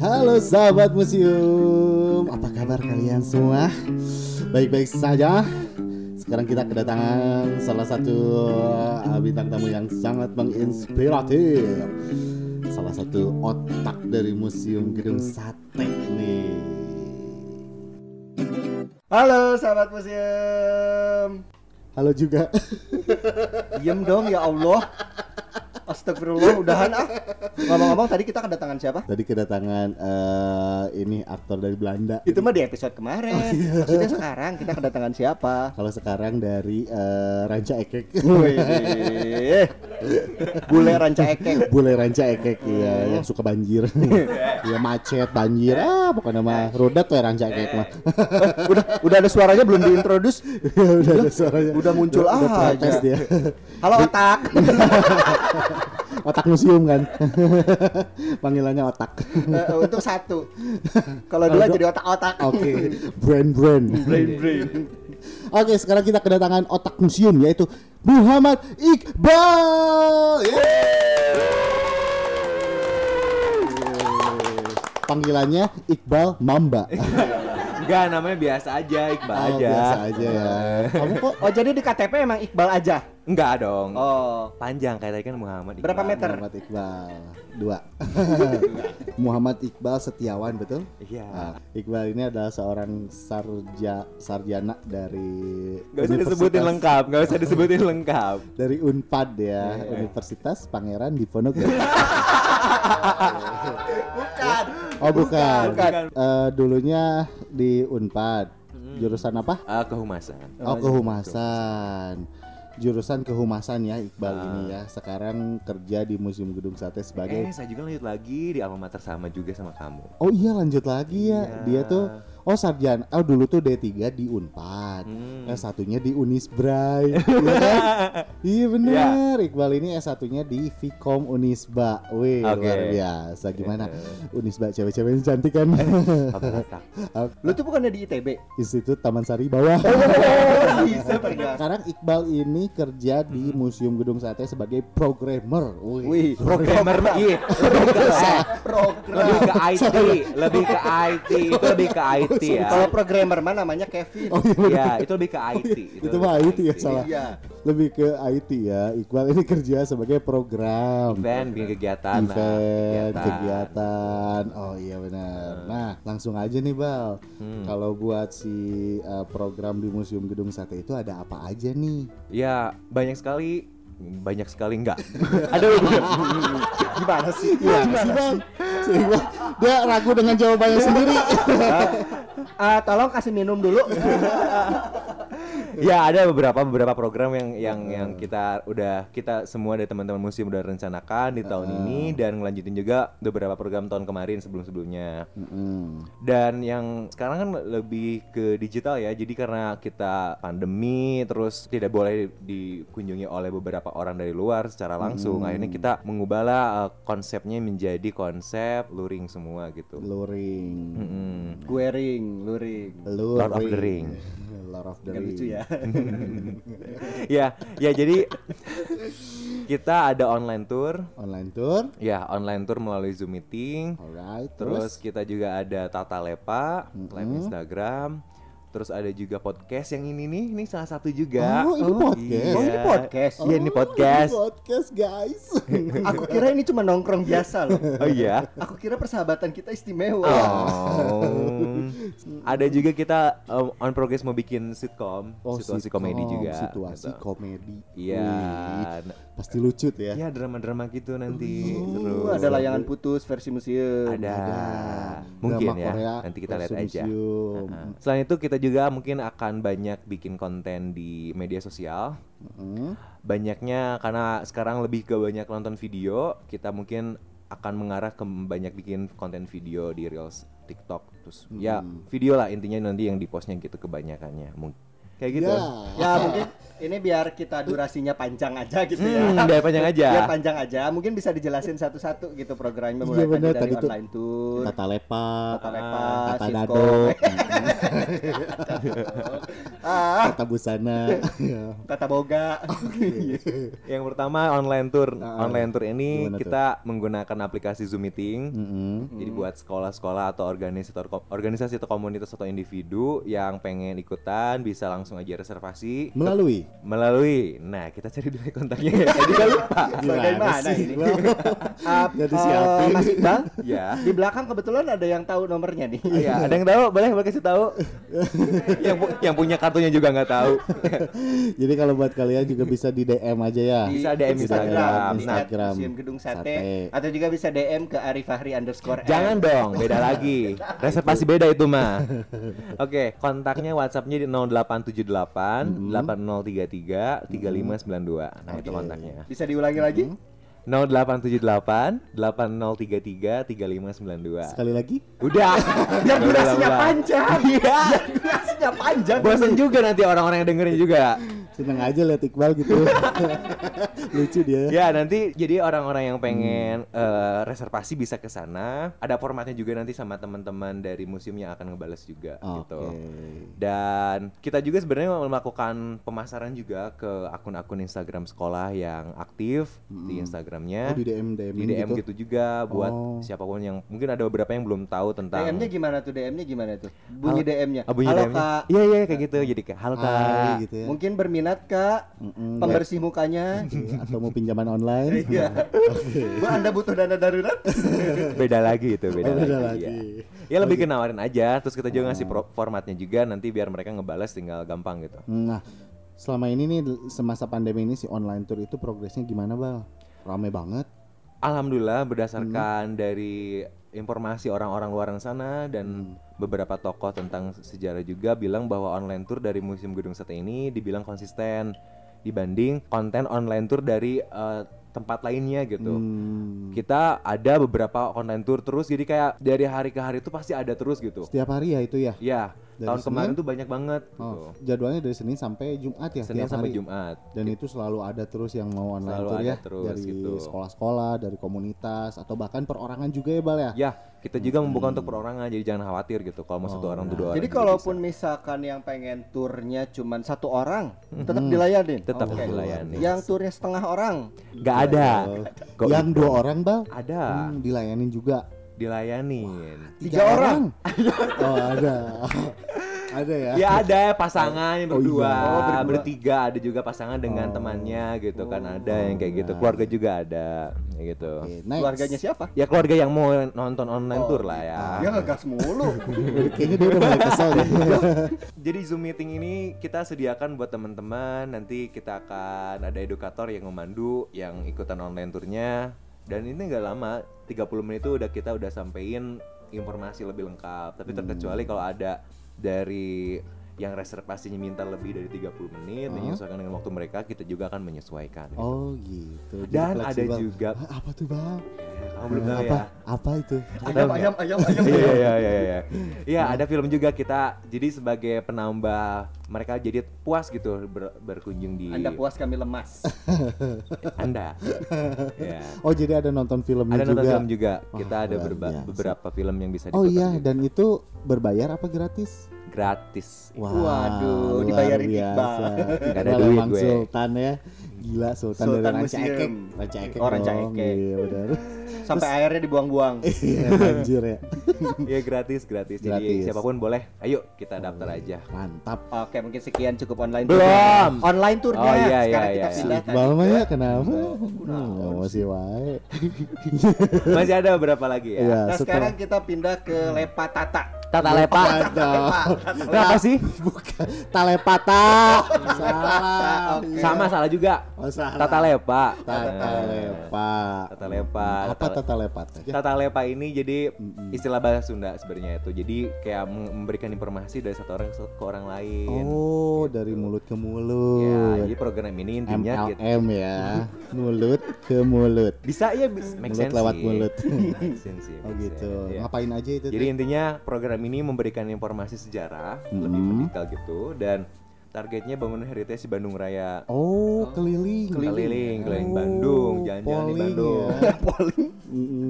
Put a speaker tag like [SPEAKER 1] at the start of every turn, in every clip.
[SPEAKER 1] Halo sahabat museum, apa kabar kalian semua? Baik-baik saja. Sekarang kita kedatangan salah satu uh, bintang tamu yang sangat menginspiratif. Salah satu otak dari Museum Gedung Sate nih.
[SPEAKER 2] Halo sahabat museum.
[SPEAKER 1] Halo juga.
[SPEAKER 2] Diem dong ya Allah. Astagfirullah, udahan ah. Ngomong-ngomong tadi kita kedatangan siapa?
[SPEAKER 1] Tadi kedatangan eh, ini aktor dari Belanda.
[SPEAKER 2] Itu mah di episode kemarin. Maksudnya sekarang kita kedatangan siapa?
[SPEAKER 1] Kalau sekarang dari eh, Ranca Ekek.
[SPEAKER 2] Bule ranca ekek.
[SPEAKER 1] Bule Ranca Ekek ya, yang suka banjir. ya macet, banjir. Ah, pokoknya mah roda tuh ya Ranca Ekek mah.
[SPEAKER 2] udah udah ada suaranya belum diintroduce.
[SPEAKER 1] udah ada suaranya.
[SPEAKER 2] Udah muncul
[SPEAKER 1] udah, udah
[SPEAKER 2] aja.
[SPEAKER 1] protes dia.
[SPEAKER 2] Halo otak.
[SPEAKER 1] otak museum kan. Panggilannya otak.
[SPEAKER 2] Eh, untuk satu. Kalau dua jadi otak-otak.
[SPEAKER 1] Oke, brand brand.
[SPEAKER 2] Brain brain.
[SPEAKER 1] Oke, sekarang kita kedatangan otak museum yaitu Muhammad Iqbal. Panggilannya Iqbal Mamba.
[SPEAKER 3] Enggak, namanya biasa aja, Iqbal
[SPEAKER 1] Oh,
[SPEAKER 3] aja.
[SPEAKER 1] biasa aja ya. Kamu kok
[SPEAKER 2] Oh jadi di KTP emang Iqbal aja.
[SPEAKER 3] Enggak dong.
[SPEAKER 2] Oh.
[SPEAKER 3] Panjang kayak tadi kan Muhammad Iqbal.
[SPEAKER 2] Berapa meter?
[SPEAKER 1] Muhammad Iqbal dua. Muhammad Iqbal Setiawan betul?
[SPEAKER 3] Iya.
[SPEAKER 1] Nah, Iqbal ini adalah seorang sarja sarjana dari
[SPEAKER 3] Gak usah disebutin lengkap, gak usah disebutin lengkap.
[SPEAKER 1] dari Unpad ya,
[SPEAKER 3] Iya.
[SPEAKER 1] Universitas Pangeran Diponegoro.
[SPEAKER 2] Bukan.
[SPEAKER 1] Oh bukan.
[SPEAKER 3] Bukan.
[SPEAKER 1] Eh, dulunya di Unpad. Jurusan apa?
[SPEAKER 3] Ah, kehumasan.
[SPEAKER 1] Oh kehumasan. Jurusan kehumasan ya Iqbal ini ya. Sekarang kerja di Museum Gedung Sate sebagai
[SPEAKER 3] Eh, saya juga lanjut lagi di alma mater sama juga sama kamu.
[SPEAKER 1] Oh iya lanjut lagi ya.
[SPEAKER 3] Iya.
[SPEAKER 1] Dia tuh oh sarjana. Oh dulu tuh D3 di Unpad.
[SPEAKER 3] Hmm.
[SPEAKER 1] S1-nya di Unisbray. Iya kan? Iya benar. Iqbal ini S1-nya di Vkom Unisba. Wih,
[SPEAKER 3] Oke.
[SPEAKER 1] luar biasa. Gimana? Unisba cewek-cewek yang cantik kan?
[SPEAKER 2] Lu tuh bukannya di ITB?
[SPEAKER 1] Institut Taman Sari bawah.
[SPEAKER 2] Bisa ternyata.
[SPEAKER 1] Sekarang Iqbal ini kerja di Museum Gedung Sate sebagai programmer. Wih.
[SPEAKER 2] Wih,
[SPEAKER 3] Programmer mah iya, lebih ke
[SPEAKER 2] program.
[SPEAKER 3] lebih ke IT, lebih ke IT, itu lebih ke IT ya.
[SPEAKER 2] Kalau programmer mah namanya Kevin.
[SPEAKER 1] Oh iya.
[SPEAKER 3] Iya, itu lebih ke IT.
[SPEAKER 1] Itu mah
[SPEAKER 3] lebih
[SPEAKER 1] IT ya salah.
[SPEAKER 2] Iya.
[SPEAKER 1] Lebih ke IT ya. Iqbal ini kerja sebagai program.
[SPEAKER 3] Event, bikin kegiatan,
[SPEAKER 1] event, kegiatan. Oh iya benar. Nah, langsung aja nih Bal.
[SPEAKER 3] Hmm.
[SPEAKER 1] Kalau buat si uh, program di Museum Gedung Sate itu ada apa aja nih?
[SPEAKER 3] Ya banyak sekali, banyak sekali enggak. Ada
[SPEAKER 2] Gimana sih?
[SPEAKER 1] Iya, si Bal. Si Iqbal, dia ragu dengan jawabannya sendiri.
[SPEAKER 2] Ah, tolong kasih minum dulu.
[SPEAKER 3] ya ada beberapa beberapa program yang yang yang kita udah kita semua dari teman-teman museum udah rencanakan di tahun ini dan ngelanjutin juga beberapa program tahun kemarin sebelum-sebelumnya.
[SPEAKER 1] Mm-mm.
[SPEAKER 3] Dan yang sekarang kan lebih ke digital ya. Jadi karena kita pandemi terus tidak boleh dikunjungi oleh beberapa orang dari luar secara langsung. Akhirnya kita mengubahlah uh, konsepnya menjadi konsep luring semua gitu.
[SPEAKER 1] Luring.
[SPEAKER 3] Mm-mm.
[SPEAKER 2] Gue ring, lu ring.
[SPEAKER 1] Luring.
[SPEAKER 3] Lord of the Ring.
[SPEAKER 1] Lord of the
[SPEAKER 2] Gak
[SPEAKER 1] Ring.
[SPEAKER 2] lucu ya.
[SPEAKER 3] Ya, ya jadi kita ada online tour.
[SPEAKER 1] Online tour.
[SPEAKER 3] Ya, online tour melalui Zoom meeting.
[SPEAKER 1] Alright.
[SPEAKER 3] Terus kita juga ada Tata Lepa, live Instagram. Terus ada juga podcast yang ini nih, ini salah satu juga.
[SPEAKER 1] Oh, ini podcast?
[SPEAKER 2] Oh, ini podcast?
[SPEAKER 3] Iya, ini podcast.
[SPEAKER 1] Oh, ini podcast guys.
[SPEAKER 2] Aku kira ini cuma nongkrong biasa loh.
[SPEAKER 3] Oh iya.
[SPEAKER 2] Aku kira persahabatan kita istimewa.
[SPEAKER 3] Oh. ada juga kita um, on progress mau bikin sitcom, situasi
[SPEAKER 1] sitcom,
[SPEAKER 3] komedi juga.
[SPEAKER 1] Oh, Situasi
[SPEAKER 3] gitu.
[SPEAKER 1] komedi.
[SPEAKER 3] Iya.
[SPEAKER 1] Pasti lucu tuh ya.
[SPEAKER 3] Ya drama-drama gitu nanti.
[SPEAKER 2] Uh,
[SPEAKER 3] Terus
[SPEAKER 2] ada layangan putus versi museum.
[SPEAKER 3] ada.
[SPEAKER 1] Ada.
[SPEAKER 3] Mungkin
[SPEAKER 1] Drama
[SPEAKER 3] ya.
[SPEAKER 1] Korea
[SPEAKER 3] Nanti kita lihat aja.
[SPEAKER 1] museum.
[SPEAKER 3] Nah, Selain itu kita juga mungkin akan banyak bikin konten di media sosial.
[SPEAKER 1] Mm.
[SPEAKER 3] Banyaknya karena sekarang lebih ke banyak nonton video, kita mungkin akan mengarah ke banyak bikin konten video di Reels, TikTok, terus ya
[SPEAKER 1] Hmm.
[SPEAKER 3] video lah intinya nanti yang di postnya gitu kebanyakannya. Mung- kayak gitu.
[SPEAKER 1] Ya.
[SPEAKER 2] Ya mungkin ini biar kita durasinya panjang aja gitu ya.
[SPEAKER 3] Hmm, biar panjang aja.
[SPEAKER 2] Biar panjang aja. Mungkin bisa dijelasin satu-satu gitu programnya mulai
[SPEAKER 1] Iya, bener,
[SPEAKER 2] dari
[SPEAKER 1] tadi
[SPEAKER 2] online tour,
[SPEAKER 1] Tata lepa,
[SPEAKER 2] tata lepa,
[SPEAKER 1] tata
[SPEAKER 2] sitkom.
[SPEAKER 1] dado,
[SPEAKER 2] ah,
[SPEAKER 1] tata busana.
[SPEAKER 2] tata boga.
[SPEAKER 3] Yang pertama online tour.
[SPEAKER 1] Ah,
[SPEAKER 3] online tour ini
[SPEAKER 1] gimana tuh?
[SPEAKER 3] kita menggunakan aplikasi Zoom Meeting.
[SPEAKER 1] Mm-mm.
[SPEAKER 3] Jadi buat sekolah-sekolah atau organisasi atau organisasi atau komunitas atau individu yang pengen ikutan bisa langsung aja reservasi
[SPEAKER 1] Melalui
[SPEAKER 3] melalui. Nah, kita cari dulu kontaknya ya. Saya juga lupa.
[SPEAKER 2] Bagaimana
[SPEAKER 1] sih,
[SPEAKER 2] ini?
[SPEAKER 1] Bang?
[SPEAKER 2] Ah,
[SPEAKER 1] Nggak
[SPEAKER 2] eh. Mas Iqbal,
[SPEAKER 3] Ya.
[SPEAKER 2] di belakang kebetulan ada yang tahu nomornya nih.
[SPEAKER 3] Oh, ya, ada yang tahu? Boleh boleh kasih tahu. yang pu- yang punya kartunya juga nggak tahu.
[SPEAKER 1] Jadi kalau buat kalian juga bisa di DM aja ya.
[SPEAKER 3] Bisa DM Instagram.
[SPEAKER 2] di
[SPEAKER 1] Instagram.
[SPEAKER 2] Museum Gedung Sate.
[SPEAKER 1] Sate.
[SPEAKER 2] atau juga bisa DM ke Arifahri underscore.
[SPEAKER 3] Jangan dong, beda lagi. Reservasi beda itu mah. Oke, kontaknya WhatsAppnya di 0878 8033 3592. Nah, itu kontaknya.
[SPEAKER 2] Bisa diulangi lagi?
[SPEAKER 3] 0878 8033 3592.
[SPEAKER 1] Sekali lagi.
[SPEAKER 3] Udah.
[SPEAKER 2] Yang durasinya panjang.
[SPEAKER 3] Iya.
[SPEAKER 2] Yang durasinya panjang.
[SPEAKER 3] Bosan juga nanti orang-orang yang dengerin juga.
[SPEAKER 1] Seneng aja liat Iqbal gitu. Lucu dia.
[SPEAKER 3] Ya nanti jadi orang-orang yang pengen eh, reservasi bisa ke sana. Ada formatnya juga nanti sama teman-teman dari museum yang akan ngebales juga
[SPEAKER 1] Oke.
[SPEAKER 3] gitu. Dan kita juga sebenarnya melakukan pemasaran juga ke akun-akun Instagram sekolah yang aktif di Instagramnya.
[SPEAKER 1] Oh, di DM DM
[SPEAKER 3] di DM gitu. juga buat
[SPEAKER 1] Oh.
[SPEAKER 3] siapa pun yang mungkin ada beberapa yang belum tahu tentang
[SPEAKER 2] DM-nya gimana tuh? DM-nya gimana tuh? Bunyi DM-nya.
[SPEAKER 3] Ah, bunyi
[SPEAKER 2] Halo
[SPEAKER 3] DM-nya.
[SPEAKER 2] Kak.
[SPEAKER 3] Iya iya kayak gitu. Jadi kayak halo Kak.
[SPEAKER 1] gitu ya.
[SPEAKER 2] Mungkin berminat Kak
[SPEAKER 1] Mm-mm,
[SPEAKER 2] pembersih mukanya.
[SPEAKER 1] atau mau pinjaman online.
[SPEAKER 2] Iya. Bu, Anda butuh dana darurat?
[SPEAKER 3] beda lagi itu beda,
[SPEAKER 1] Oh, beda
[SPEAKER 3] lagi,
[SPEAKER 1] lagi.
[SPEAKER 3] Ya. Ya lebih ke nawarin aja terus kita juga ngasih pro- formatnya juga nanti biar mereka ngebales tinggal gampang gitu
[SPEAKER 1] Nah, selama ini nih semasa pandemi ini si online tour itu progresnya gimana, Bal? Rame banget.
[SPEAKER 3] Alhamdulillah berdasarkan dari informasi orang-orang luar sana dan beberapa tokoh tentang sejarah juga bilang bahwa online tour dari Museum Gedung Sate ini dibilang konsisten dibanding konten online tour dari eh, tempat lainnya gitu.
[SPEAKER 1] Hmm,
[SPEAKER 3] Kita ada beberapa online tour terus jadi kayak dari hari ke hari itu pasti ada terus gitu.
[SPEAKER 1] setiap hari ya itu ya.
[SPEAKER 3] Ya,
[SPEAKER 1] Dari
[SPEAKER 3] tahun kemarin
[SPEAKER 1] Senin?
[SPEAKER 3] tuh banyak banget gitu.
[SPEAKER 1] Oh, jadwalnya dari Senin sampai Jumat ya
[SPEAKER 3] Senin sampai
[SPEAKER 1] hari.
[SPEAKER 3] Jumat.
[SPEAKER 1] Dan itu selalu ada terus yang mau online
[SPEAKER 3] Selalu
[SPEAKER 1] tour
[SPEAKER 3] ada
[SPEAKER 1] ya
[SPEAKER 3] terus,
[SPEAKER 1] dari
[SPEAKER 3] gitu.
[SPEAKER 1] sekolah-sekolah, dari komunitas atau bahkan perorangan juga ya, Bal ya.
[SPEAKER 3] Ya, kita juga membuka untuk perorangan jadi jangan khawatir gitu. Kalau mau satu orang tuh dua orang.
[SPEAKER 2] Jadi kalaupun
[SPEAKER 3] bisa.
[SPEAKER 2] misalkan yang pengen turnya cuman satu orang, tetap dilayanin.
[SPEAKER 3] Tetap
[SPEAKER 2] Oke.
[SPEAKER 3] dilayani.
[SPEAKER 2] Yang turnya setengah orang,
[SPEAKER 3] nggak ada. Kok
[SPEAKER 1] yang dua orang, Bal?
[SPEAKER 3] ada
[SPEAKER 1] Hmm, dilayanin juga.
[SPEAKER 3] Dilayanin.
[SPEAKER 2] Tiga orang.
[SPEAKER 1] oh, ada. ada ya.
[SPEAKER 3] Ya ada pasangan yang
[SPEAKER 1] Oh,
[SPEAKER 3] berdua,
[SPEAKER 1] iya. Oh, berdua.
[SPEAKER 3] bertiga ada juga pasangan dengan temannya gitu kan ada yang kayak gitu. Keluarga juga ada gitu.
[SPEAKER 1] Oke, next.
[SPEAKER 2] keluarganya siapa?
[SPEAKER 3] Ya keluarga yang mau nonton online tour lah ya.
[SPEAKER 2] Dia ngegas mulu.
[SPEAKER 1] Kayaknya dia udah mulai kesel deh.
[SPEAKER 3] Jadi Zoom meeting ini kita sediakan buat teman-teman. Nanti kita akan ada edukator yang memandu yang ikutan online tournya. Dan ini nggak lama, 30 menit itu udah kita udah sampein informasi lebih lengkap. Tapi terkecuali kalau ada dari yang reservasinya minta lebih dari 30 menit menyesuaikan dengan waktu mereka, kita juga akan menyesuaikan. gitu.
[SPEAKER 1] Oh gitu. Jadi
[SPEAKER 3] Dan ada
[SPEAKER 1] fleksibel.
[SPEAKER 3] juga
[SPEAKER 1] apa tuh bang?
[SPEAKER 3] kamu belum tahu
[SPEAKER 1] apa?
[SPEAKER 3] ya?
[SPEAKER 1] Apa itu?
[SPEAKER 2] Ayam, ayam, ayam, ayam.
[SPEAKER 3] Iya iya iya iya iya. Iya, ada film juga kita jadi sebagai penambah mereka jadi puas gitu ber- berkunjung di
[SPEAKER 2] Anda puas kami lemas.
[SPEAKER 3] Anda. ya.
[SPEAKER 1] Oh jadi ada nonton filmnya
[SPEAKER 3] Ada
[SPEAKER 1] juga.
[SPEAKER 3] nonton film juga.
[SPEAKER 1] Wah,
[SPEAKER 3] Kita ada berba-
[SPEAKER 1] biasa.
[SPEAKER 3] beberapa film yang bisa
[SPEAKER 1] Oh
[SPEAKER 3] diputar
[SPEAKER 1] iya,
[SPEAKER 3] juga.
[SPEAKER 1] dan itu berbayar apa gratis?
[SPEAKER 3] Gratis.
[SPEAKER 1] Wah,
[SPEAKER 2] Waduh, dibayarin. Iqbal.
[SPEAKER 3] Nggak ada duit gue.
[SPEAKER 1] Sultan ya. Gila Sultan,
[SPEAKER 2] Sultan
[SPEAKER 1] dari Ranca
[SPEAKER 2] Museum.
[SPEAKER 1] Ekek. Ranca Ekek.
[SPEAKER 2] Oh, Ranca
[SPEAKER 1] dong.
[SPEAKER 2] Ekek.
[SPEAKER 1] Iya benar.
[SPEAKER 2] Sampai airnya dibuang-buang.
[SPEAKER 1] Iya, Anjir ya.
[SPEAKER 3] Iya gratis, gratis. Jadi
[SPEAKER 1] Gratis.
[SPEAKER 3] siapa pun boleh. Ayo kita daftar aja.
[SPEAKER 1] Mantap.
[SPEAKER 2] Oke, mungkin sekian cukup online
[SPEAKER 3] Belum.
[SPEAKER 2] Online tournya.
[SPEAKER 3] Oh, iya,
[SPEAKER 2] Sekarang
[SPEAKER 3] iya,
[SPEAKER 2] kita
[SPEAKER 3] iya.
[SPEAKER 2] pindah ke-
[SPEAKER 1] ya kenapa? Hmm, masih wae.
[SPEAKER 3] Masih ada beberapa lagi ya?
[SPEAKER 1] Iya,
[SPEAKER 2] Nah, sekarang kita pindah ke Lepa Tata.
[SPEAKER 3] Tata Lepa.
[SPEAKER 1] Aduh.
[SPEAKER 3] Kenapa sih?
[SPEAKER 1] Bukan talepata. Salah.
[SPEAKER 2] Oke.
[SPEAKER 3] Sama salah juga.
[SPEAKER 1] Oh, salah.
[SPEAKER 3] Tata Lepa.
[SPEAKER 1] Tata
[SPEAKER 3] Eh,
[SPEAKER 1] lepa.
[SPEAKER 3] Tata Lepa.
[SPEAKER 1] Apa
[SPEAKER 3] Tata-
[SPEAKER 1] lepat?
[SPEAKER 3] Tata lepa ini jadi istilah bahasa Sunda sebenarnya itu. Jadi kayak mem- memberikan informasi dari satu orang ke orang lain.
[SPEAKER 1] Oh, dari mulut ke
[SPEAKER 3] Ya,
[SPEAKER 1] mulut.
[SPEAKER 3] jadi program ini intinya
[SPEAKER 1] MLM ya. Mulut ke mulut.
[SPEAKER 3] bisa ya bis, make
[SPEAKER 1] Mulut
[SPEAKER 3] sense
[SPEAKER 1] lewat
[SPEAKER 3] sih.
[SPEAKER 1] mulut.
[SPEAKER 3] Make sense sih,
[SPEAKER 1] Oh gitu.
[SPEAKER 3] ya.
[SPEAKER 1] Ngapain aja itu?
[SPEAKER 3] Jadi
[SPEAKER 1] teh?
[SPEAKER 3] intinya program ini memberikan informasi sejarah lebih
[SPEAKER 1] Hmm.
[SPEAKER 3] mendetail gitu dan targetnya bangun heritage di Bandung Raya.
[SPEAKER 1] Oh, keliling.
[SPEAKER 3] Keliling, keliling
[SPEAKER 1] Oh,
[SPEAKER 3] Bandung, jalan-jalan di Bandung.
[SPEAKER 1] ya.
[SPEAKER 2] Polling.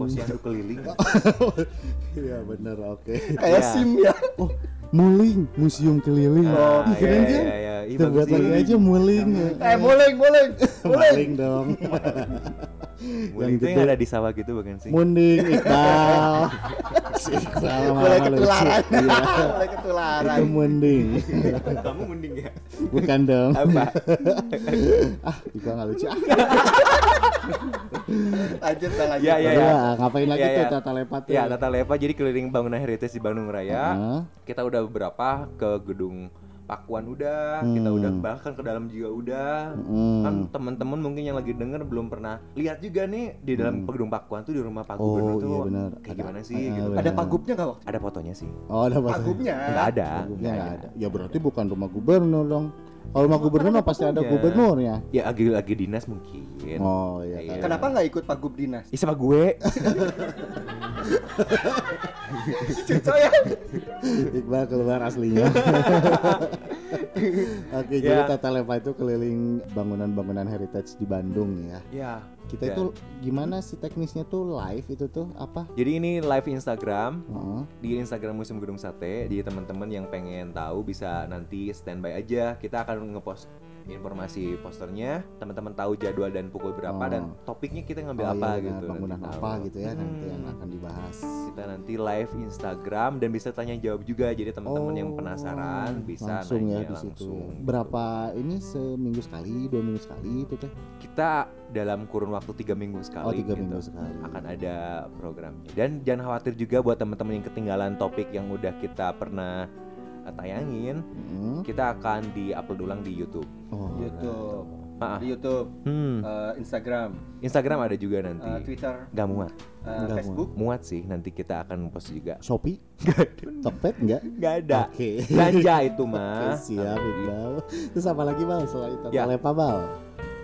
[SPEAKER 3] Posyandu keliling.
[SPEAKER 1] Iya bener, oke.
[SPEAKER 2] kayak
[SPEAKER 3] Iya.
[SPEAKER 2] SIM ya.
[SPEAKER 1] Oh, muling, museum keliling. Ih, keren
[SPEAKER 3] iya,
[SPEAKER 1] kan?
[SPEAKER 3] iya, iya. Ih,
[SPEAKER 1] Kita buat lagi aja muling.
[SPEAKER 2] Eh, muling, muling. Muling.
[SPEAKER 1] Dong.
[SPEAKER 3] Muling itu
[SPEAKER 1] gede.
[SPEAKER 3] yang ada di sawah gitu bukan sih?
[SPEAKER 1] Munding Iqbal.
[SPEAKER 2] Mulai ketularan.
[SPEAKER 1] Iya.
[SPEAKER 2] Mulai ketularan.
[SPEAKER 1] Itu munding.
[SPEAKER 3] Kamu mending ya?
[SPEAKER 1] Bukan dong.
[SPEAKER 3] Apa?
[SPEAKER 1] ah, Iqbal nggak lucu.
[SPEAKER 2] Lanjut, dah lanjut.
[SPEAKER 3] Iya, iya,
[SPEAKER 1] ya,
[SPEAKER 3] iya.
[SPEAKER 1] ngapain lagi
[SPEAKER 3] Iya,
[SPEAKER 1] tuh
[SPEAKER 3] iya.
[SPEAKER 1] Tata Lepa tuh?
[SPEAKER 3] Ya, Tata Lepa jadi keliling bangunan heritage di Bandung Raya.
[SPEAKER 1] Heeh.
[SPEAKER 3] Kita udah beberapa ke gedung Pakuan udah, kita
[SPEAKER 1] Hmm.
[SPEAKER 3] udah bahkan ke dalam juga udah.
[SPEAKER 1] Hmm.
[SPEAKER 3] Kan teman-teman mungkin yang lagi denger belum pernah lihat juga nih di dalam gedung Pakuan tuh di rumah Pak
[SPEAKER 1] Hmm. Oh,
[SPEAKER 3] Gubernur tuh
[SPEAKER 1] iya benar.
[SPEAKER 3] kayak
[SPEAKER 1] Ada-
[SPEAKER 3] gimana sih
[SPEAKER 1] ah,
[SPEAKER 3] gitu.
[SPEAKER 1] benar.
[SPEAKER 2] Ada pagubnya nggak waktu?
[SPEAKER 3] Ada fotonya sih.
[SPEAKER 1] Oh, ada?
[SPEAKER 2] Pagubnya.
[SPEAKER 3] Enggak ada.
[SPEAKER 1] Pagubnya nggak ada. Ya berarti bukan rumah gubernur dong. Kalau rumah gubernur mah pasti ada gubernurnya.
[SPEAKER 3] Ya lagi lagi dinas mungkin.
[SPEAKER 1] Oh iya.
[SPEAKER 3] Iya.
[SPEAKER 1] kan.
[SPEAKER 2] Kenapa nggak ikut pagub dinas?
[SPEAKER 3] Ih sama gue.
[SPEAKER 2] Cuco ya.
[SPEAKER 1] Iqbal keluar aslinya. Oke, jadi
[SPEAKER 3] Ya.
[SPEAKER 1] Tata Lepa itu keliling bangunan-bangunan heritage di Bandung ya.
[SPEAKER 3] ya.
[SPEAKER 1] Kita
[SPEAKER 3] Dan-
[SPEAKER 1] itu gimana sih teknisnya tuh live itu tuh apa?
[SPEAKER 3] Jadi ini live Instagram
[SPEAKER 1] Heeh.
[SPEAKER 3] di Instagram Museum Gedung Sate. Jadi teman-teman yang pengen tahu bisa nanti standby aja. Kita akan ngepost informasi posternya. Teman-teman tahu jadwal dan pukul berapa
[SPEAKER 1] Oh.
[SPEAKER 3] dan topiknya kita ngambil
[SPEAKER 1] Oh,
[SPEAKER 3] apa
[SPEAKER 1] iya
[SPEAKER 3] gitu.
[SPEAKER 1] Bangunan
[SPEAKER 3] nanti
[SPEAKER 1] apa
[SPEAKER 3] tahu.
[SPEAKER 1] gitu ya nanti yang
[SPEAKER 3] Hmm.
[SPEAKER 1] akan dibahas.
[SPEAKER 3] Kita nanti live Instagram dan bisa tanya jawab juga. Jadi teman-teman yang
[SPEAKER 1] Oh,
[SPEAKER 3] penasaran bisa
[SPEAKER 1] langsung
[SPEAKER 3] nanya
[SPEAKER 1] ya di situ.
[SPEAKER 3] langsung.
[SPEAKER 1] ya. Berapa ini seminggu sekali, dua minggu sekali itu teh?
[SPEAKER 3] Kita dalam kurun waktu tiga minggu sekali.
[SPEAKER 1] Oh tiga
[SPEAKER 3] gitu.
[SPEAKER 1] minggu sekali.
[SPEAKER 3] akan ada programnya dan jangan khawatir juga buat teman-teman yang ketinggalan topik yang udah kita pernah tayangin
[SPEAKER 1] Hmm.
[SPEAKER 3] kita akan di-upload ulang di YouTube.
[SPEAKER 1] Oh.
[SPEAKER 2] YouTube.
[SPEAKER 3] Ah, ah.
[SPEAKER 2] Di YouTube,
[SPEAKER 3] Hmm,
[SPEAKER 2] eh, Instagram,
[SPEAKER 3] Instagram ada juga nanti.
[SPEAKER 2] eh, Twitter,
[SPEAKER 3] Gak muat,
[SPEAKER 2] eh,
[SPEAKER 1] Nggak
[SPEAKER 2] Facebook.
[SPEAKER 3] muat sih. Nanti kita akan post juga.
[SPEAKER 1] Shopee? Tokped enggak?
[SPEAKER 3] Gak ada.
[SPEAKER 1] Oke.
[SPEAKER 3] Ganja itu mah.
[SPEAKER 1] siap Iqbal. Terus apa lagi Bal selain Tata
[SPEAKER 3] Ya.
[SPEAKER 1] Lepa Bal?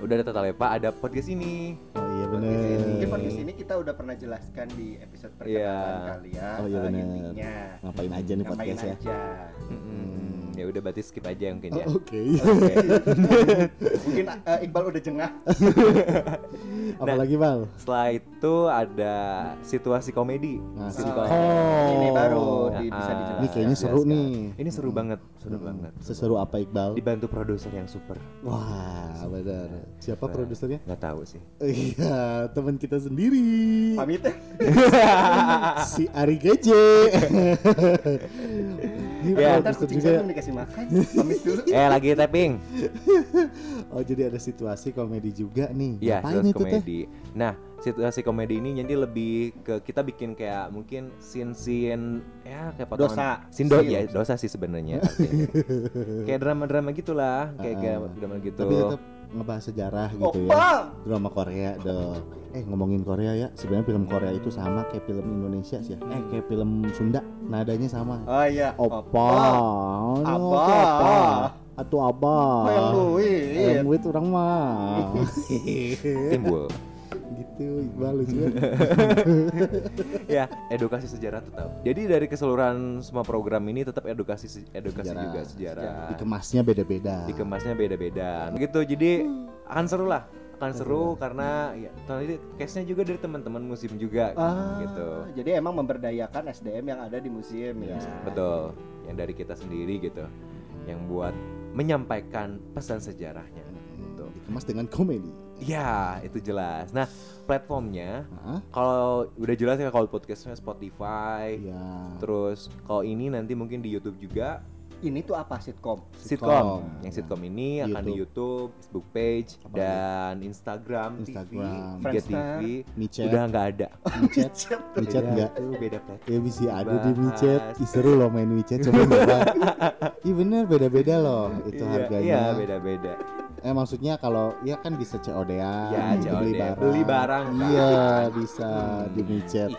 [SPEAKER 3] Udah ada Tata Lepa, ada podcast ini.
[SPEAKER 1] Oh iya
[SPEAKER 2] ini. Mungkin podcast ini kita udah pernah jelaskan di episode perkenalan
[SPEAKER 3] Iya.
[SPEAKER 2] kali ya.
[SPEAKER 1] Oh, iya
[SPEAKER 2] eh,
[SPEAKER 1] bener.
[SPEAKER 2] intinya.
[SPEAKER 1] Ngapain aja nih
[SPEAKER 2] Ngapain
[SPEAKER 1] podcast ya?
[SPEAKER 2] aja.
[SPEAKER 3] Mm-mm. Ya udah berarti skip aja mungkin ya.
[SPEAKER 1] Oh, Oke.
[SPEAKER 3] Oke.
[SPEAKER 2] Mungkin eh, Iqbal udah jengah.
[SPEAKER 1] Apalagi Bal?
[SPEAKER 3] Setelah itu ada situasi komedi.
[SPEAKER 1] Nah,
[SPEAKER 3] Sitcom.
[SPEAKER 1] Oh.
[SPEAKER 2] Ini baru di-
[SPEAKER 3] Ah,
[SPEAKER 2] bisa dijelaskan.
[SPEAKER 1] Ini kayaknya seru nih.
[SPEAKER 3] Ini seru banget, seru banget.
[SPEAKER 1] Seseru apa Iqbal?
[SPEAKER 3] Dibantu produser yang super.
[SPEAKER 1] Wah, benar. Siapa
[SPEAKER 3] Super.
[SPEAKER 1] produsernya?
[SPEAKER 3] Nggak tahu sih.
[SPEAKER 1] Iya, teman kita sendiri.
[SPEAKER 2] Pamit ya.
[SPEAKER 1] si Ari Gece. Ini
[SPEAKER 3] Ya,
[SPEAKER 2] Ntar kucing
[SPEAKER 1] juga.
[SPEAKER 2] dikasih makan. Pamit dulu.
[SPEAKER 3] eh lagi tapping.
[SPEAKER 1] Oh, jadi ada situasi komedi juga nih.
[SPEAKER 3] Iya,
[SPEAKER 1] Ngapain
[SPEAKER 3] situasi
[SPEAKER 1] itu teh?
[SPEAKER 3] komedi. Nah, situasi komedi ini jadi lebih ke kita bikin kayak mungkin scene-scene ya kayak potongan
[SPEAKER 2] Dosa.
[SPEAKER 3] scene do
[SPEAKER 2] Scene.
[SPEAKER 3] ya dosa sih sebenarnya. kayak drama-drama gitulah, kayak
[SPEAKER 1] Ah,
[SPEAKER 3] kayak drama gitu.
[SPEAKER 1] Tapi tetap ngebahas sejarah gitu ya.
[SPEAKER 2] Opa.
[SPEAKER 1] Drama Korea dong. Eh ngomongin Korea ya, sebenarnya film Korea itu sama kayak film Indonesia sih ya. Eh kayak film Sunda, nadanya sama.
[SPEAKER 2] Oh iya.
[SPEAKER 1] Opa,
[SPEAKER 2] Apa?
[SPEAKER 1] apa? Atau apa?
[SPEAKER 2] Yang duit.
[SPEAKER 1] Yang duit orang mah.
[SPEAKER 3] Timbul.
[SPEAKER 1] Gitu, Iqbal lucu. ya.
[SPEAKER 3] ya, edukasi sejarah tetap. Jadi dari keseluruhan semua program ini tetap edukasi se- edukasi
[SPEAKER 1] Sejarah.
[SPEAKER 3] juga sejarah.
[SPEAKER 1] Dikemasnya beda-beda.
[SPEAKER 3] Dikemasnya beda-beda. Gitu. Jadi akan seru lah. Akan seru karena ya nanti case-nya juga dari teman-teman musim juga
[SPEAKER 2] Ah,
[SPEAKER 3] gitu.
[SPEAKER 2] Jadi emang memberdayakan SDM yang ada di museum ya.
[SPEAKER 3] Betul. Yang dari kita sendiri gitu. Yang buat menyampaikan pesan sejarahnya. Gitu.
[SPEAKER 1] Dikemas dengan komedi.
[SPEAKER 3] Ya, itu jelas. Nah, platformnya
[SPEAKER 1] Hah?
[SPEAKER 3] kalau udah jelas ya kalau podcastnya Spotify,
[SPEAKER 1] Ya.
[SPEAKER 3] terus kalau ini nanti mungkin di YouTube juga
[SPEAKER 2] Ini tuh apa sitkom?
[SPEAKER 3] sitcom.
[SPEAKER 1] Sitcom.
[SPEAKER 3] Yang sitcom ini akan di YouTube, Facebook page,
[SPEAKER 1] Apa
[SPEAKER 3] dan Instagram,
[SPEAKER 1] Instagram.
[SPEAKER 3] TV,
[SPEAKER 2] Friendster,
[SPEAKER 3] TV,
[SPEAKER 1] Micet,
[SPEAKER 3] udah nggak ada.
[SPEAKER 1] micet, micet
[SPEAKER 3] Beda,
[SPEAKER 1] enggak?
[SPEAKER 3] Itu beda platform.
[SPEAKER 1] Ya bisa ada di micet. Ih, seru loh main micet coba coba. Iya bener beda-beda loh itu
[SPEAKER 3] Iya,
[SPEAKER 1] harganya.
[SPEAKER 3] Iya, beda-beda.
[SPEAKER 1] Eh maksudnya kalau ya kan bisa COD-an,
[SPEAKER 3] Ya,
[SPEAKER 1] beli
[SPEAKER 3] COD,
[SPEAKER 1] barang.
[SPEAKER 3] beli barang, kan.
[SPEAKER 1] Iya, bisa di micet.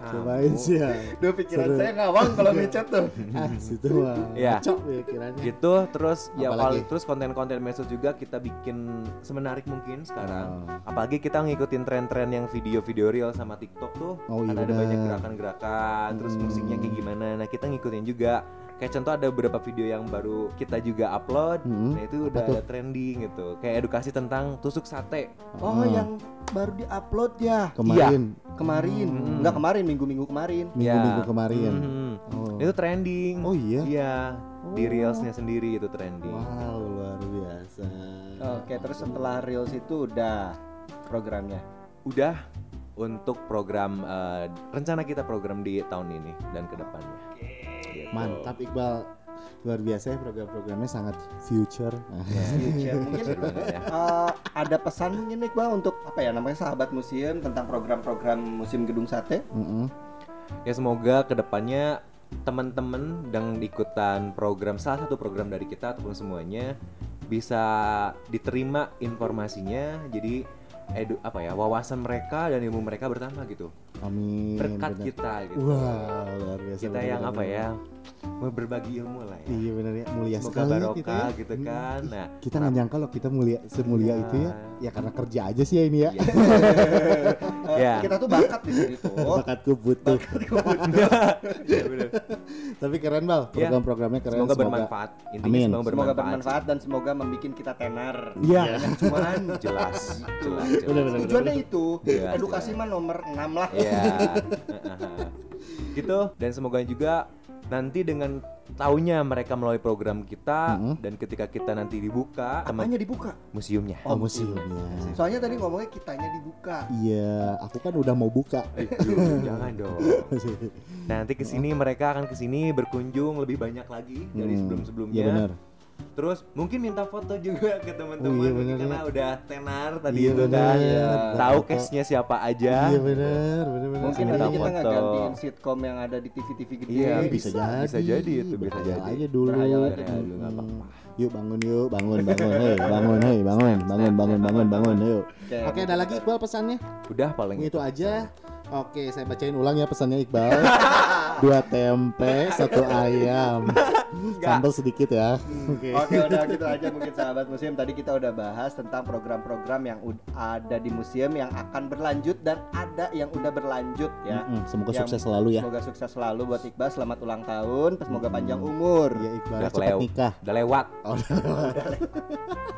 [SPEAKER 1] Cobain sih ya.
[SPEAKER 2] Duh pikiran
[SPEAKER 1] Seru.
[SPEAKER 2] saya ngawang kalau micet tuh.
[SPEAKER 1] Ah, situ mah.
[SPEAKER 3] Iya.
[SPEAKER 1] Cocok ya kiranya.
[SPEAKER 3] gitu terus ya
[SPEAKER 1] Apalagi?
[SPEAKER 3] kalau terus konten-konten medsos juga kita bikin semenarik mungkin sekarang
[SPEAKER 1] Oh.
[SPEAKER 3] apalagi kita ngikutin tren-tren yang video-video real sama TikTok tuh
[SPEAKER 1] Oh, iya
[SPEAKER 3] kan ada banyak gerakan-gerakan terus
[SPEAKER 1] Hmm.
[SPEAKER 3] musiknya kayak gimana nah kita ngikutin juga kayak contoh ada beberapa video yang baru kita juga upload,
[SPEAKER 1] Hmm,
[SPEAKER 3] nah itu udah ada trending gitu, kayak edukasi tentang tusuk sate.
[SPEAKER 2] Oh,
[SPEAKER 1] Ah.
[SPEAKER 2] yang baru di-upload ya
[SPEAKER 1] kemarin
[SPEAKER 2] kemarin.
[SPEAKER 3] Hmm.
[SPEAKER 2] Enggak kemarin, minggu-minggu kemarin.
[SPEAKER 1] minggu-minggu
[SPEAKER 3] Ya.
[SPEAKER 1] kemarin.
[SPEAKER 3] Mhm.
[SPEAKER 1] Oh.
[SPEAKER 3] Itu trending.
[SPEAKER 1] Oh iya.
[SPEAKER 3] Iya, di
[SPEAKER 1] Oh.
[SPEAKER 3] reelsnya sendiri itu trending.
[SPEAKER 1] Wow, luar biasa.
[SPEAKER 2] Oke, terus setelah Reels itu udah programnya.
[SPEAKER 3] Udah untuk program eh, rencana kita program di tahun ini dan ke depannya. Gitu.
[SPEAKER 1] Mantap Iqbal. Luar biasa ya program-programnya sangat future.
[SPEAKER 2] Future. Mungkin
[SPEAKER 3] Seru banget ya.
[SPEAKER 2] eh, ada pesan mungkin nih Bang untuk apa ya namanya sahabat museum tentang program-program Museum Gedung Sate.
[SPEAKER 1] Mm-mm.
[SPEAKER 3] Ya semoga ke depannya teman-teman yang ikutan program salah satu program dari kita ataupun semuanya bisa diterima informasinya jadi edu apa ya wawasan mereka dan ilmu mereka bertambah gitu
[SPEAKER 1] Amin.
[SPEAKER 3] berkat
[SPEAKER 1] bener.
[SPEAKER 3] kita gitu
[SPEAKER 1] Wow, luar biasa.
[SPEAKER 3] kita
[SPEAKER 1] bener,
[SPEAKER 3] yang
[SPEAKER 1] bener,
[SPEAKER 3] apa ya mau berbagi ilmu lah ya
[SPEAKER 1] Iya benar ya, mulia
[SPEAKER 3] semoga
[SPEAKER 1] sekali ya
[SPEAKER 3] barokah
[SPEAKER 1] kita ya.
[SPEAKER 3] gitu kan nah
[SPEAKER 1] Kita nggak nyangka loh kita mulia semulia
[SPEAKER 3] Iya.
[SPEAKER 1] itu ya. Ya karena kerja aja sih ya ini ya.
[SPEAKER 3] Iya. Ya.
[SPEAKER 2] Kita tuh bakat di sini tuh.
[SPEAKER 1] Bakatku butuh.
[SPEAKER 3] Iya, bener.
[SPEAKER 1] Tapi keren bal,
[SPEAKER 3] Iya.
[SPEAKER 1] program-programnya keren.
[SPEAKER 3] semoga bermanfaat intinya
[SPEAKER 1] Amin.
[SPEAKER 3] semoga
[SPEAKER 2] Semoga
[SPEAKER 3] bermanfaat,
[SPEAKER 2] bermanfaat dan semoga membuat kita tenar.
[SPEAKER 1] Iya.
[SPEAKER 3] cuman jelas jelas, jelas.
[SPEAKER 1] Bener, bener.
[SPEAKER 2] Tujuannya itu,
[SPEAKER 3] Iya,
[SPEAKER 2] edukasi mah nomor 6 lah.
[SPEAKER 3] Iya. gitu dan semoga juga nanti dengan taunya mereka melalui program kita
[SPEAKER 1] Mhm.
[SPEAKER 3] dan ketika kita nanti dibuka
[SPEAKER 2] Apanya dibuka?
[SPEAKER 3] museumnya.
[SPEAKER 1] Oh, museumnya.
[SPEAKER 2] Soalnya tadi ngomongnya kitanya dibuka.
[SPEAKER 1] Iya, aku kan udah mau buka.
[SPEAKER 3] Aduh, jangan dong. Nanti ke sini mereka akan ke sini berkunjung lebih banyak lagi dari
[SPEAKER 1] Hmm,
[SPEAKER 3] sebelum-sebelumnya.
[SPEAKER 1] Iya benar.
[SPEAKER 3] Terus mungkin minta foto juga ke teman-teman
[SPEAKER 1] Oh, iya
[SPEAKER 3] karena
[SPEAKER 1] ya.
[SPEAKER 3] udah tenar tadi
[SPEAKER 1] Iya
[SPEAKER 3] itu
[SPEAKER 1] bener.
[SPEAKER 3] kan.
[SPEAKER 1] Iya.
[SPEAKER 3] Tahu case-nya siapa aja.
[SPEAKER 1] Iya benar, benar benar.
[SPEAKER 2] Mungkin
[SPEAKER 3] Minta
[SPEAKER 2] nanti kita
[SPEAKER 3] foto.
[SPEAKER 2] ngegantiin sitkom yang ada di TV-TV gede.
[SPEAKER 3] Iya,
[SPEAKER 1] Iya,
[SPEAKER 3] bisa,
[SPEAKER 1] bisa, jadi.
[SPEAKER 3] bisa jadi itu, bisa
[SPEAKER 1] Berhayal
[SPEAKER 3] jadi.
[SPEAKER 1] aja dulu.
[SPEAKER 2] Berhayal aja
[SPEAKER 3] dulu, nggak
[SPEAKER 1] Hmm.
[SPEAKER 3] apa-apa.
[SPEAKER 1] Yuk bangun yuk, bangun bangun, hei bangun, hei bangun, bangun, bangun, bangun, bangun, yuk.
[SPEAKER 2] Oke.
[SPEAKER 1] Oke, ada lagi Iqbal pesannya?
[SPEAKER 3] Udah paling
[SPEAKER 1] Itu aja. Oke, saya bacain ulang ya pesannya Iqbal. Dua tempe, satu ayam. Sambal sedikit ya. Oke.
[SPEAKER 2] Oke udah gitu aja mungkin sahabat museum tadi kita udah bahas tentang program-program yang ada di museum yang akan berlanjut dan ada yang udah berlanjut ya.
[SPEAKER 1] Mm-mm, Semoga
[SPEAKER 2] Yang-
[SPEAKER 1] sukses selalu ya.
[SPEAKER 2] Semoga sukses selalu buat Iqbal selamat ulang tahun, semoga panjang umur.
[SPEAKER 1] Iya Iqbal
[SPEAKER 3] Udah
[SPEAKER 1] cepat nikah.
[SPEAKER 3] udah lewat.
[SPEAKER 1] Oh,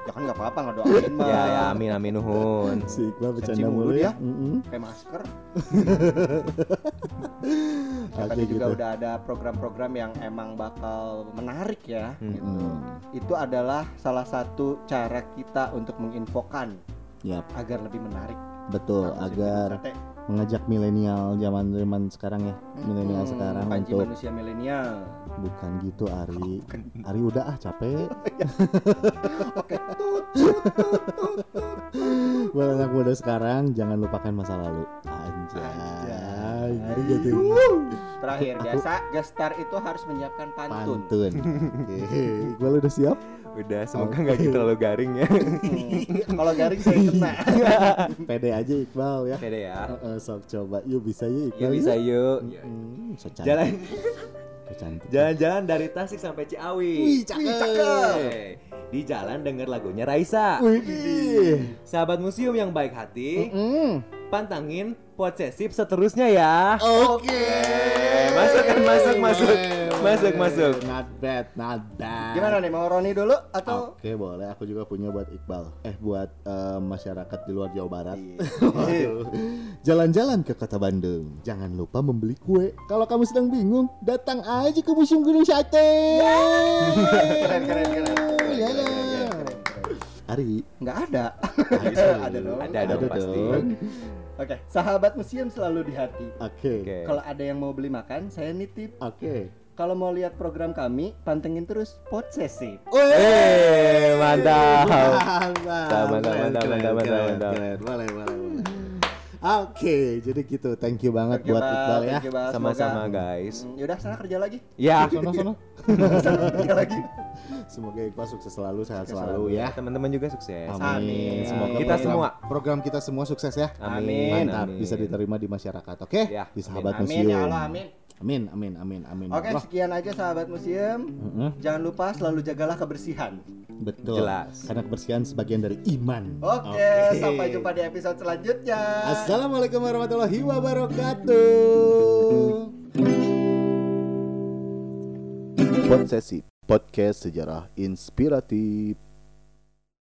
[SPEAKER 2] Ya kan nggak apa-apa ngedoain mah.
[SPEAKER 3] Ya ya amin amin nuhun.
[SPEAKER 1] si Iqbal bercanda
[SPEAKER 2] mulu
[SPEAKER 1] ya. Mm-mm.
[SPEAKER 2] Kayak masker.
[SPEAKER 1] Oke
[SPEAKER 2] Tadi juga
[SPEAKER 1] gitu.
[SPEAKER 2] udah ada program-program yang emang bakal menarik ya.
[SPEAKER 3] Hmm.
[SPEAKER 2] gitu. Itu adalah salah satu cara kita untuk menginfokan
[SPEAKER 1] Yap,
[SPEAKER 2] agar lebih menarik.
[SPEAKER 1] betul agar mengajak milenial zaman zaman sekarang ya. Milenial
[SPEAKER 2] Hmm,
[SPEAKER 1] sekarang
[SPEAKER 2] Panji
[SPEAKER 1] untuk
[SPEAKER 2] manusia milenial.
[SPEAKER 1] bukan gitu Ari. Ari udah ah capek.
[SPEAKER 2] Oke, tut.
[SPEAKER 1] Buat anak muda sekarang jangan lupakan masa lalu. Anjay. Ngeri gitu.
[SPEAKER 2] Terakhir
[SPEAKER 1] Aku-
[SPEAKER 2] biasa gestar itu harus menyiapkan pantun.
[SPEAKER 1] Pantun. Oke, Iqbal udah siap?
[SPEAKER 3] Udah semoga nggak gitu terlalu garing ya.
[SPEAKER 2] Hmm, Kalau garing saya kena.
[SPEAKER 1] Pede aja Iqbal ya.
[SPEAKER 3] Pede ya.
[SPEAKER 1] Heeh, sok coba. Yuk bisa yuk Iqbal.
[SPEAKER 3] Yuk bisa yuk.
[SPEAKER 1] Hmm, so.
[SPEAKER 3] Jalan
[SPEAKER 1] So cantik.
[SPEAKER 3] jalan-jalan dari Tasik sampai Ciawi.
[SPEAKER 1] Wih, cakep.
[SPEAKER 3] Hey, Di jalan denger lagunya Raisa.
[SPEAKER 1] Wih.
[SPEAKER 3] Sahabat museum yang baik hati,
[SPEAKER 1] Mm.
[SPEAKER 3] pantangin posesif seterusnya ya.
[SPEAKER 1] Oke.
[SPEAKER 3] Masuk kan, masuk, masuk. Masuk, masuk.
[SPEAKER 1] Not bad, not bad.
[SPEAKER 2] Gimana nih mau Roni dulu atau
[SPEAKER 1] Oke boleh, aku juga punya buat Iqbal Eh buat eh, masyarakat di luar Jawa Barat
[SPEAKER 2] Iya.
[SPEAKER 1] Jalan-jalan ke kota Bandung Jangan lupa membeli kue Kalau kamu sedang bingung, datang aja ke Museum Gunung Sate
[SPEAKER 2] keren keren keren.
[SPEAKER 1] Iya,
[SPEAKER 2] Keren, keren,
[SPEAKER 1] iya.
[SPEAKER 2] keren, keren.
[SPEAKER 1] Ari
[SPEAKER 2] Nggak ada. ada dong.
[SPEAKER 3] Ada dong pasti.
[SPEAKER 2] Oke, sahabat museum selalu di hati.
[SPEAKER 1] Oke
[SPEAKER 3] Oke.
[SPEAKER 2] Kalau ada yang mau beli makan, saya nitip.
[SPEAKER 1] Oke
[SPEAKER 2] Kalau mau lihat program kami, pantengin terus Podsesif.
[SPEAKER 3] Eh, mantap.
[SPEAKER 1] Mantap,
[SPEAKER 3] mantap, mantap, mantap, mantap.
[SPEAKER 1] Boleh, boleh, boleh. Oke, jadi gitu. Thank you banget
[SPEAKER 2] Thank you,
[SPEAKER 1] buat
[SPEAKER 2] Bal.
[SPEAKER 1] Iqbal ya.
[SPEAKER 3] Sama-sama guys.
[SPEAKER 2] Hmm, Yaudah, sana kerja lagi.
[SPEAKER 3] Ya,
[SPEAKER 1] Sono, sono.
[SPEAKER 2] Sana kerja lagi.
[SPEAKER 1] Semoga Iqbal sukses selalu, sehat
[SPEAKER 2] Sukses
[SPEAKER 1] selalu ya.
[SPEAKER 3] teman-teman juga sukses.
[SPEAKER 2] Amin.
[SPEAKER 1] Semoga
[SPEAKER 3] Kita
[SPEAKER 1] program-
[SPEAKER 3] semua.
[SPEAKER 1] program kita semua sukses ya.
[SPEAKER 2] Amin.
[SPEAKER 1] Mantap,
[SPEAKER 3] amin.
[SPEAKER 1] bisa diterima di masyarakat. Oke?
[SPEAKER 3] Ya,
[SPEAKER 1] Di sahabat
[SPEAKER 2] Amin
[SPEAKER 1] museum.
[SPEAKER 2] ya Allah, amin.
[SPEAKER 1] Amin, amin, amin, amin.
[SPEAKER 2] Oke,
[SPEAKER 1] Allah.
[SPEAKER 2] sekian aja sahabat museum.
[SPEAKER 1] Mm-mm,
[SPEAKER 2] Jangan lupa selalu jagalah kebersihan.
[SPEAKER 1] Betul.
[SPEAKER 3] Jelas.
[SPEAKER 1] Karena kebersihan sebagian dari iman.
[SPEAKER 2] Oke, sampai jumpa di episode selanjutnya.
[SPEAKER 1] Assalamualaikum warahmatullahi wabarakatuh. Podsesi Podcast Sejarah Inspiratif.